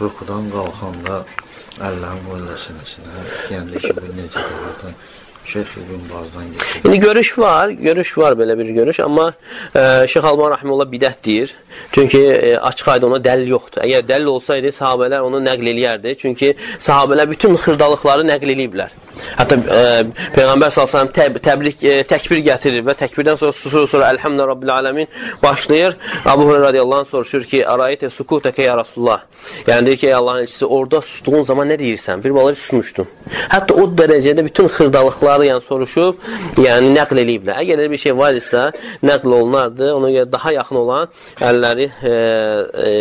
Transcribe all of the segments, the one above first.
rukudan qalxanda əllərin qoyurlar sinəsinə. Deyəndə ki, bu necə rahatın Şeyx İbn Bazdan geçir. İndi görüş var, görüş var belə bir görüş, amma e, Şeyx Alban Rahimullah bidət deyir. Çünki e, açıq ayda ona dəlil yoxdur. Əgər dəlil olsaydı, sahabələr onu nəql eləyərdi. Çünki sahabələr bütün xırdalıqları nəql eləyiblər. Hətta e, Peyğəmbər sallallahu təb təbrik e, təkbir gətirir və təkbirdən sonra susur, sonra Elhamdülillah Rabbil alamin başlayır. Abu Hurayra radiyallahu anh soruşur ki, "Arayte sukuteke ya Rasulullah." Yəni deyir ki, ey Allahın elçisi, orada sustuğun zaman nə deyirsən? Bir balaca susmuşdun. Hətta o dərəcədə bütün xırdallıqları yəni soruşub, yəni nəql eləyiblər. Əgər bir şey var isə, nəql olunardı. Ona görə daha yaxın olan əlləri e, e,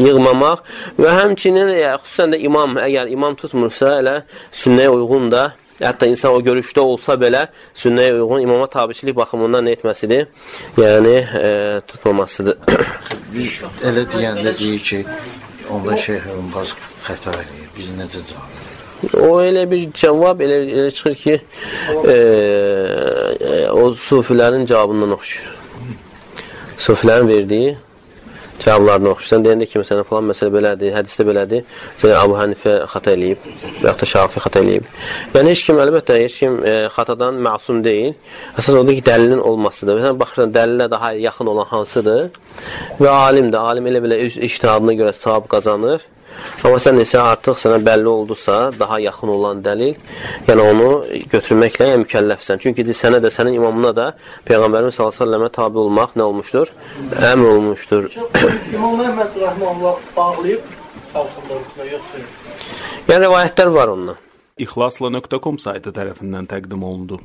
yığmamaq və həmçinin e, xüsusən də imam, əgər imam tutmursa, elə sünnəyə uyğun da Hətta insan o görüşdə olsa belə sünnəyə uyğun imama tabiçilik baxımından nə etməsidir? Yəni e, tutmamasıdır. Biz elə deyəndə deyir ki, onda Şeyx İbn Baz xəta eləyir. Biz necə cavab? O elə bir cavab elə, elə çıxır ki, e, e, o sufilərin cavabından oxşuyur. Sufilərin verdiyi cavablarını oxuşsan, deyəndə ki, məsələn, falan məsələ belədir, hədisdə belədir, məsələn, Abu Hanifə xata eləyib, və yaxud da Şafi xata eləyib. Yəni, heç kim, əlbəttə, heç kim e, xatadan məsum deyil. Əsas odur ki, dəlilin olmasıdır. Məsələn, baxırsan, dəlilə daha yaxın olan hansıdır və alimdir. Alim elə belə öz iştihadına görə savab qazanır. Amma sən isə artıq sənə bəlli oldusa, daha yaxın olan dəlil, yəni onu götürməklə yəni, mükəlləfsən. Çünki sənə də, sənin imamına da Peyğəmbərimiz s.ə.və tabi olmaq nə olmuşdur? Əmr olmuşdur. İmam Əhməd Rəhmanullah bağlayıb çalsınlar, yoxsa? Yəni, rəvayətlər var ondan. İxlasla.com saytı tərəfindən təqdim olundu.